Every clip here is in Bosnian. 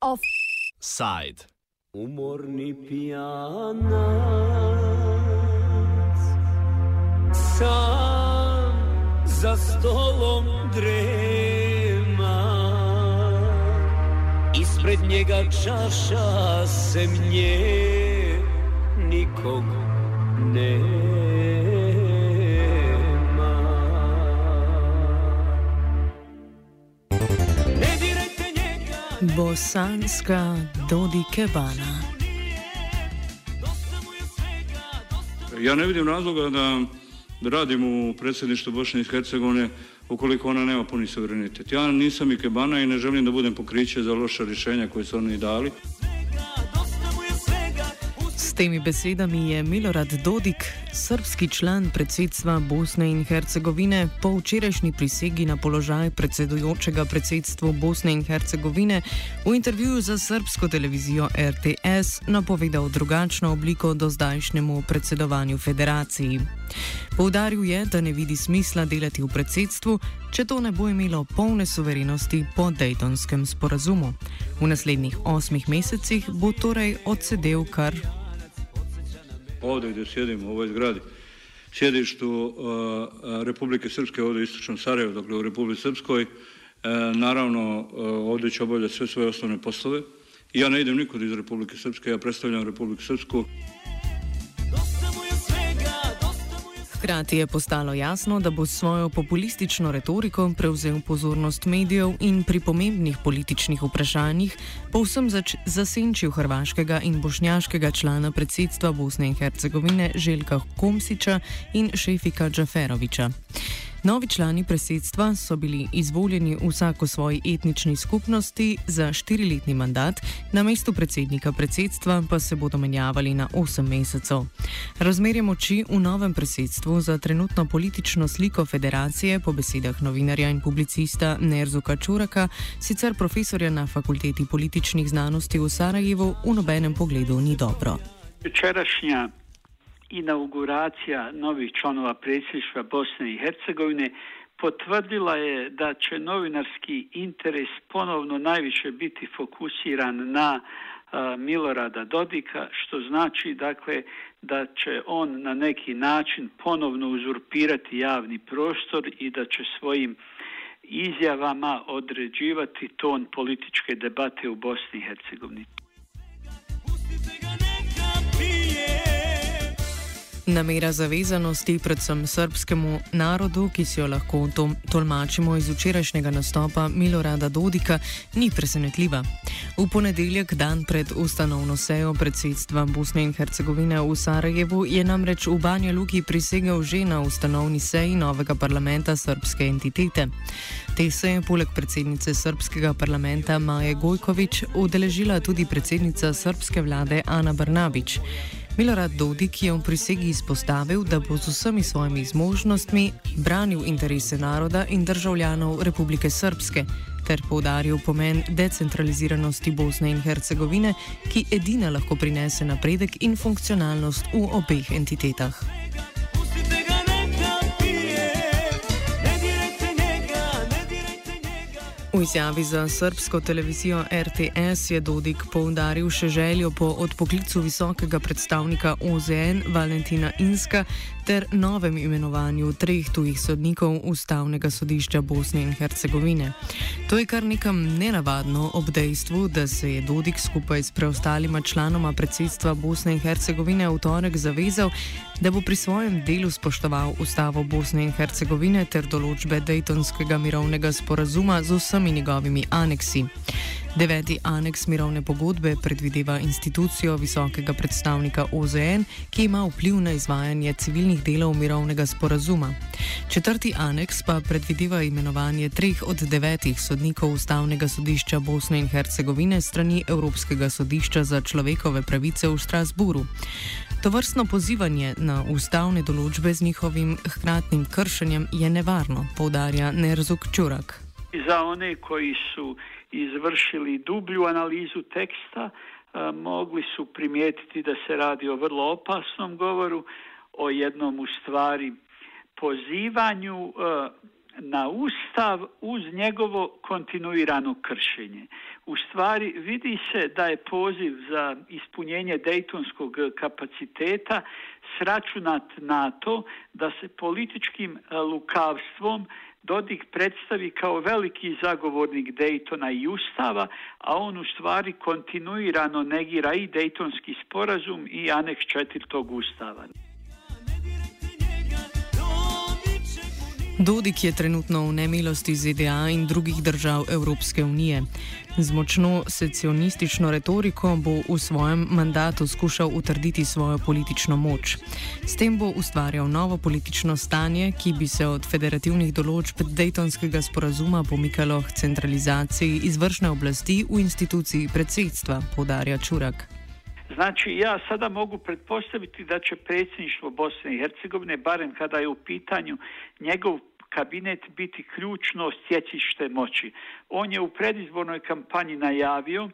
Offside. Umorni pijanac Sam za stolom drema Ispred njega čaša se mnje Nikog Bosanska Dodi Kebana. Ja ne vidim razloga da radim u predsjedništvu Bosne i Hercegovine ukoliko ona nema puni suverenitet. Ja nisam i kebana i ne želim da budem pokriće za loša rješenja koje su oni dali. Temi besedami je Milorad Dodik, srpski član predsedstva Bosne in Hercegovine, po včerajšnji prisegi na položaj predsedujočega predsedstvu Bosne in Hercegovine v intervjuju za srpsko televizijo RTS napovedal drugačno obliko do zdajšnjemu predsedovanju federaciji. Poudaril je, da ne vidi smisla delati v predsedstvu, če to ne bo imelo polne suverenosti po Daytonskem sporazumu. V naslednjih osmih mesecih bo torej odsedel kar Ovdje gdje sjedimo u ovoj zgradi, sjedištu e, Republike Srpske ovdje u istočnom Sarajevu, dakle u Republike Srpskoj, e, naravno e, ovdje će obavljati sve svoje osnovne poslove. I ja ne idem nikud iz Republike Srpske, ja predstavljam Republiku Srpsku. Hkrati je postalo jasno, da bo s svojo populistično retoriko prevzel pozornost medijev in pri pomembnih političnih vprašanjih povsem zasenčil hrvaškega in bošnjaškega člana predsedstva Bosne in Hercegovine Željka Komsiča in Šefika Džaferoviča. Novi člani predsedstva so bili izvoljeni vsako svoji etnični skupnosti za štiriletni mandat, na mestu predsednika predsedstva pa se bodo menjavali na 8 mesecev. Razmerje moči v novem predsedstvu za trenutno politično sliko federacije, po besedah novinarja in publicista Nerzuka Čuraka, sicer profesorja na fakulteti političnih znanosti v Sarajevu, v nobenem pogledu ni dobro. Včerašnja inauguracija novih članova predsjedništva Bosne i Hercegovine potvrdila je da će novinarski interes ponovno najviše biti fokusiran na Milorada Dodika, što znači dakle da će on na neki način ponovno uzurpirati javni prostor i da će svojim izjavama određivati ton političke debate u Bosni i Hercegovini. Namera zavezanosti predvsem srpskemu narodu, ki si jo lahko to, tolmačimo iz včerajšnjega nastopa Milorada Dodika, ni presenetljiva. V ponedeljek, dan pred ustanovno sejo predsedstva Bosne in Hercegovine v Sarajevu, je namreč v Banja Luki prisegel že na ustanovni seji novega parlamenta srpske entitete. Te se je poleg predsednice srpskega parlamenta Maje Gojkovič udeležila tudi predsednica srpske vlade Ana Brnabič. Milorad Dodik je v prisegi izpostavil, da bo z vsemi svojimi zmožnostmi branil interese naroda in državljanov Republike Srpske ter poudaril pomen decentraliziranosti Bosne in Hercegovine, ki edina lahko prinese napredek in funkcionalnost v obeh entitetah. V izjavi za srpsko televizijo RTS je Dodik poudaril še željo po odpoklicu visokega predstavnika OZN Valentina Inska ter novem imenovanju treh tujih sodnikov Ustavnega sodišča Bosne in Hercegovine. To je kar nekam nenavadno ob dejstvu, da se je Dodik skupaj s preostalima članoma predsedstva Bosne in Hercegovine v torek zavezal, da bo pri svojem delu spoštoval Ustavo Bosne in Hercegovine ter določbe Daytonskega mirovnega sporazuma z vsemi njegovimi aneksi. Deveti aneks mirovne pogodbe predvideva institucijo visokega predstavnika OZN, ki ima vpliv na izvajanje civilnih delov mirovnega sporazuma. Četrti aneks pa predvideva imenovanje treh od devetih sodnikov Ustavnega sodišča Bosne in Hercegovine strani Evropskega sodišča za človekove pravice v Strasburu. To vrstno pozivanje na ustavne določbe z njihovim hkratnim kršenjem je nevarno, poudarja Nerzuk Čurak. Za one koji su izvršili dublju analizu teksta, e, mogli su primijetiti da se radi o vrlo opasnom govoru, o jednom u stvari pozivanju e, na ustav uz njegovo kontinuirano kršenje. U stvari vidi se da je poziv za ispunjenje dejtonskog kapaciteta sračunat na to da se političkim lukavstvom Dodik predstavi kao veliki zagovornik Dejtona i Ustava, a on u stvari kontinuirano negira i Dejtonski sporazum i aneks četvrtog Ustava. Dodik je trenutno v nemilosti ZDA in drugih držav Evropske unije. Z močno secionistično retoriko bo v svojem mandatu skušal utrditi svojo politično moč. S tem bo ustvarjal novo politično stanje, ki bi se od federativnih določb Daytonskega sporazuma pomikalo k centralizaciji izvršne oblasti v instituciji predsedstva, podarja Čurak. Znači, ja sada mogu pretpostaviti da će predsjedništvo Bosne i Hercegovine, barem kada je u pitanju njegov kabinet biti ključno sjecište moći. On je u predizbornoj kampanji najavio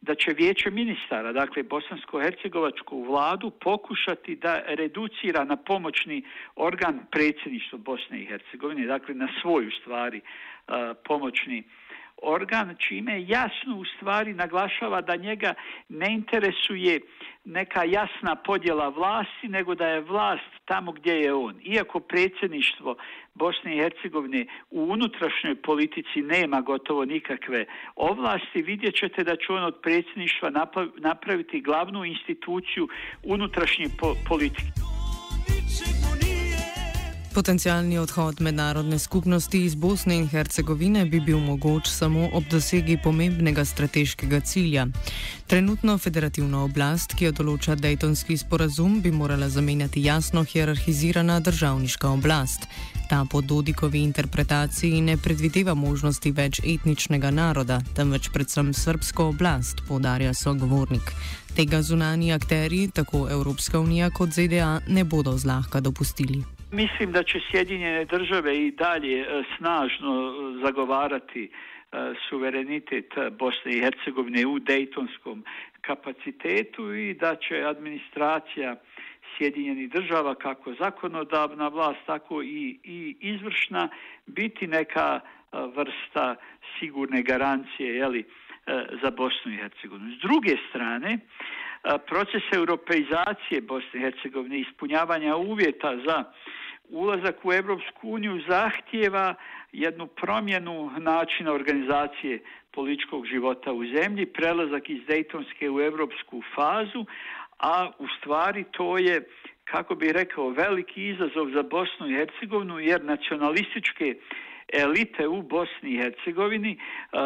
da će vijeće ministara, dakle bosansko-hercegovačku vladu, pokušati da reducira na pomoćni organ predsjedništva Bosne i Hercegovine, dakle na svoju stvari pomoćni organ, organ, čime jasno u stvari naglašava da njega ne interesuje neka jasna podjela vlasti, nego da je vlast tamo gdje je on. Iako predsjedništvo Bosne i Hercegovine u unutrašnjoj politici nema gotovo nikakve ovlasti, vidjet ćete da će on od predsjedništva napraviti glavnu instituciju unutrašnje politike. Potencijalni odhod mednarodne skupnosti iz Bosne in Hercegovine bi bil mogoč samo ob dosegi pomembnega strateškega cilja. Trenutno federativno oblast, ki jo določa Daytonski sporazum, bi morala zamenjati jasno hierarhizirana državniška oblast. Ta po Dodikovi interpretaciji ne predvideva možnosti več etničnega naroda, temveč predvsem srbsko oblast, podarja sogovornik. Tega zunani akteri, tako Evropska unija kot ZDA, ne bodo zlahka dopustili. Mislim da će Sjedinjene države i dalje e, snažno e, zagovarati e, suverenitet Bosne i Hercegovine u Dejtonskom kapacitetu i da će administracija Sjedinjenih država kako zakonodavna vlast, tako i, i izvršna biti neka vrsta sigurne garancije jeli, za Bosnu i Hercegovinu. S druge strane, proces europeizacije Bosne i Hercegovine, ispunjavanja uvjeta za ulazak u Evropsku uniju zahtijeva jednu promjenu načina organizacije političkog života u zemlji, prelazak iz Dejtonske u evropsku fazu, a u stvari to je, kako bih rekao, veliki izazov za Bosnu i Hercegovinu, jer nacionalističke elite u Bosni i Hercegovini uh,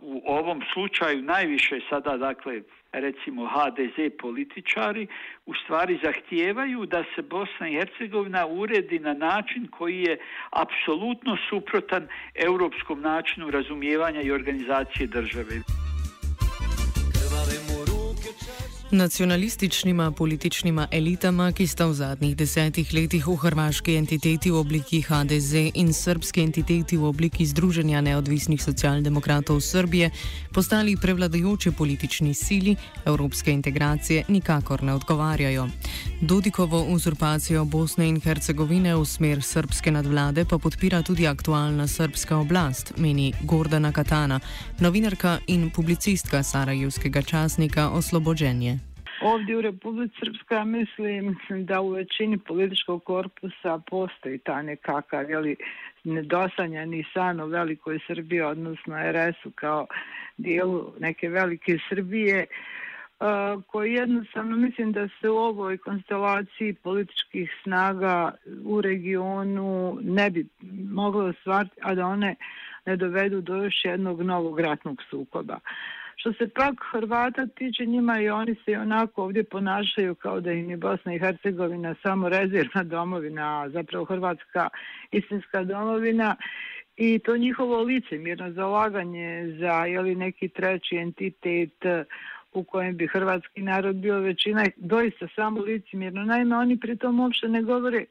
u ovom slučaju najviše sada dakle recimo HDZ političari u stvari zahtijevaju da se Bosna i Hercegovina uredi na način koji je apsolutno suprotan europskom načinu razumijevanja i organizacije države. Nacionalističnima političnima elitama, ki sta v zadnjih desetih letih v hrvaški entiteti v obliki HDZ in srpski entiteti v obliki Združenja neodvisnih socialdemokratov Srbije postali prevladujoče politični sili, evropske integracije nikakor ne odgovarjajo. Dodikovo uzurpacijo Bosne in Hercegovine v smer srpske nadvlade pa podpira tudi aktualna srpska oblast, meni Gordana Katana, novinarka in publicistka Sarajevskega časnika Oslobođenje. Ovdje u Republici Srpska mislim da u većini političkog korpusa postoji ta nekakav jeli, nedosanjani san o velikoj Srbiji, odnosno RS-u kao dijelu neke velike Srbije, e, koji jednostavno mislim da se u ovoj konstelaciji političkih snaga u regionu ne bi moglo stvariti, a da one ne dovedu do još jednog novog ratnog sukoba. Uh, Što se pak Hrvata tiče njima i oni se onako ovdje ponašaju kao da im je Bosna i Hercegovina samo rezervna domovina, a zapravo Hrvatska istinska domovina i to njihovo lice, zalaganje za jeli, neki treći entitet eh, u kojem bi hrvatski narod bio većina, doista samo licimjerno. Naime, oni pri tom uopšte ne govore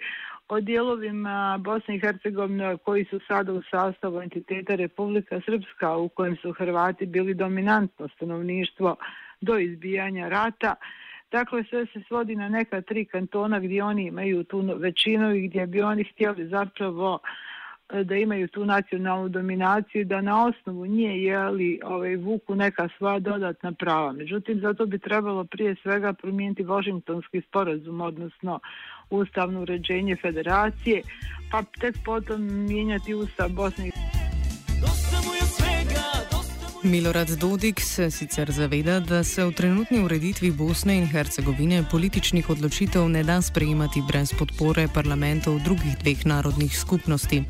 o dijelovima Bosne i Hercegovine koji su sada u sastavu entiteta Republika Srpska u kojem su Hrvati bili dominantno stanovništvo do izbijanja rata, Dakle, sve se svodi na neka tri kantona gdje oni imaju tu većinu i gdje bi oni htjeli zapravo uh, E, da imaju tu nacionalnu dominaciju, da na osnovu nje jeli ovaj, vuku neka sva dodatna prava. Međutim, zato bi trebalo prije svega promijeniti Washingtonski sporazum, odnosno ustavno uređenje federacije, pa tek potom mijenjati ustav Bosne i Milorad Dodik se sicer zaveda, da se v trenutni ureditvi Bosne in Hercegovine političnih odločitev ne da sprejemati brez podpore parlamentov drugih dveh narodnih skupnosti.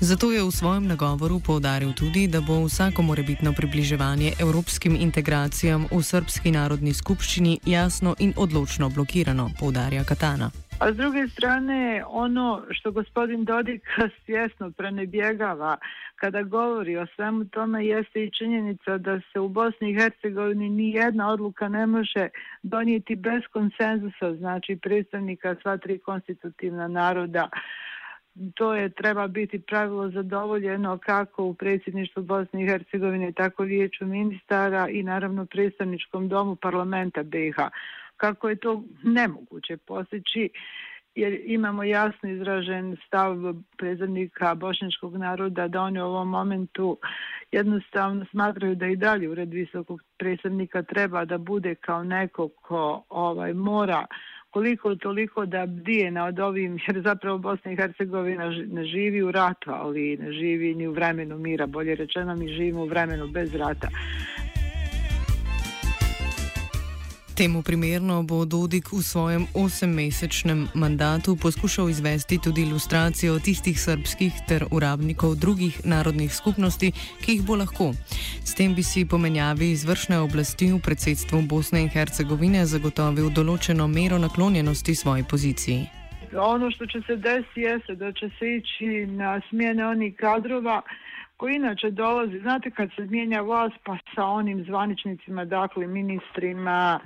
Zato je v svojem nagovoru povdaril tudi, da bo vsako morebitno približevanje evropskim integracijam v srpski narodni skupščini jasno in odločno blokirano, povdarja Katana. A s druge strane, ono što gospodin Dodik svjesno prenebjegava kada govori o svemu tome jeste i činjenica da se u Bosni i Hercegovini ni jedna odluka ne može donijeti bez konsenzusa, znači predstavnika sva tri konstitutivna naroda. To je treba biti pravilo zadovoljeno kako u predsjedništvu Bosne i Hercegovine, tako vijeću ministara i naravno predstavničkom domu parlamenta BiH kako je to nemoguće postići jer imamo jasno izražen stav predstavnika bošnjačkog naroda da oni u ovom momentu jednostavno smatraju da i dalje ured visokog predstavnika treba da bude kao neko ko ovaj mora koliko toliko da bdije nad ovim, jer zapravo Bosna i Hercegovina ne živi u ratu, ali ne živi ni u vremenu mira, bolje rečeno mi živimo u vremenu bez rata. Temu primerno bo Dodik v svojem osemmesečnem mandatu poskušal izvesti tudi ilustracijo tistih srpskih ter uradnikov drugih narodnih skupnosti, ki jih bo lahko. S tem bi si pomenjavi izvršne oblasti v predsedstvu Bosne in Hercegovine zagotovil določeno mero naklonjenosti svoji poziciji. Ono što će se desiti jeste da će se ići na smjene onih kadrova koji inače dolazi, znate kad se mijenja vlast pa sa onim zvaničnicima, dakle ministrima,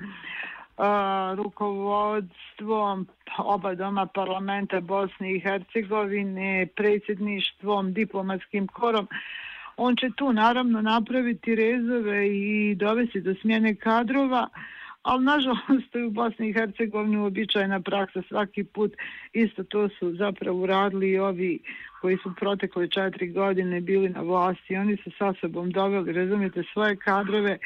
a, rukovodstvom pa oba doma parlamenta Bosne i Hercegovine, predsjedništvom, diplomatskim korom, on će tu naravno napraviti rezove i dovesti do smjene kadrova, ali nažalost u Bosni i Hercegovini uobičajena praksa svaki put isto to su zapravo uradili i ovi koji su protekle četiri godine bili na vlasti. Oni su sa sobom doveli, razumijete, svoje kadrove,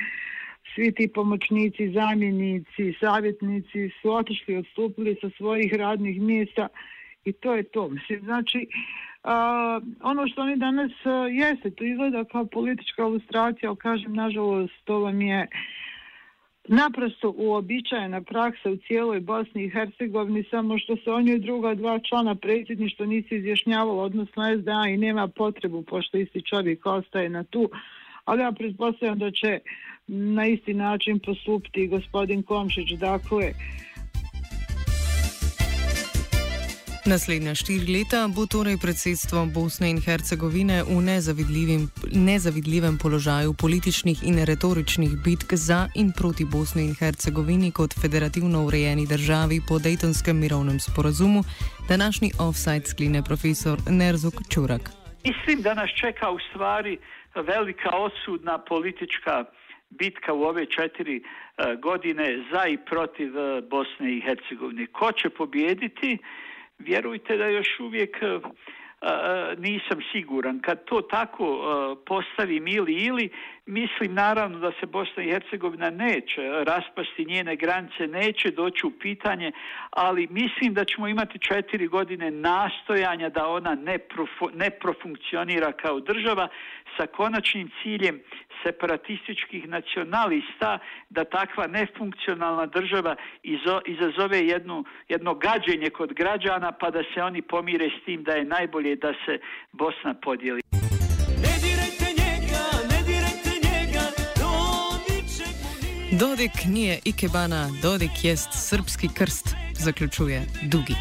svi ti pomoćnici, zamjenici, savjetnici su otišli, odstupili sa svojih radnih mjesta i to je to. Mislim, znači, a, ono što oni danas a, jeste, to izgleda kao politička ilustracija, ali kažem, nažalost, to vam je naprosto uobičajena praksa u cijeloj Bosni i Hercegovini, samo što se o njoj druga dva člana predsjedništva nisi izjašnjavalo, odnosno SDA i nema potrebu, pošto isti čovjek ostaje na tu, ali ja pretpostavljam da će na isti način postupiti gospodin Komšić, dakle, Naslednja štiri leta bo torej predsedstvo Bosne in Hercegovine v nezavidljivem položaju političnih in retoričnih bitk za in proti Bosni in Hercegovini kot federativno urejeni državi po Dejtonskem mirovnem sporazumu, današnji offside skline profesor Nerzuk Čurak. Mislim, da nas čeka v stvari velika osudna politička bitka u ove četiri uh, godine za i protiv uh, Bosne i Hercegovine. Ko će pobjediti? Vjerujte da još uvijek uh, nisam siguran. Kad to tako eh, uh, postavim ili ili, mislim naravno da se Bosna i Hercegovina neće raspasti, njene granice neće doći u pitanje, ali mislim da ćemo imati četiri godine nastojanja da ona ne, profu, ne profunkcionira kao država sa konačnim ciljem separatističkih nacionalista da takva nefunkcionalna država izo, izazove jednu, jedno gađenje kod građana pa da se oni pomire s tim da je najbolje da se Bosna podijeli. Dodik nije ikebana, Dodik jest srpski krst, zaključuje Dugi.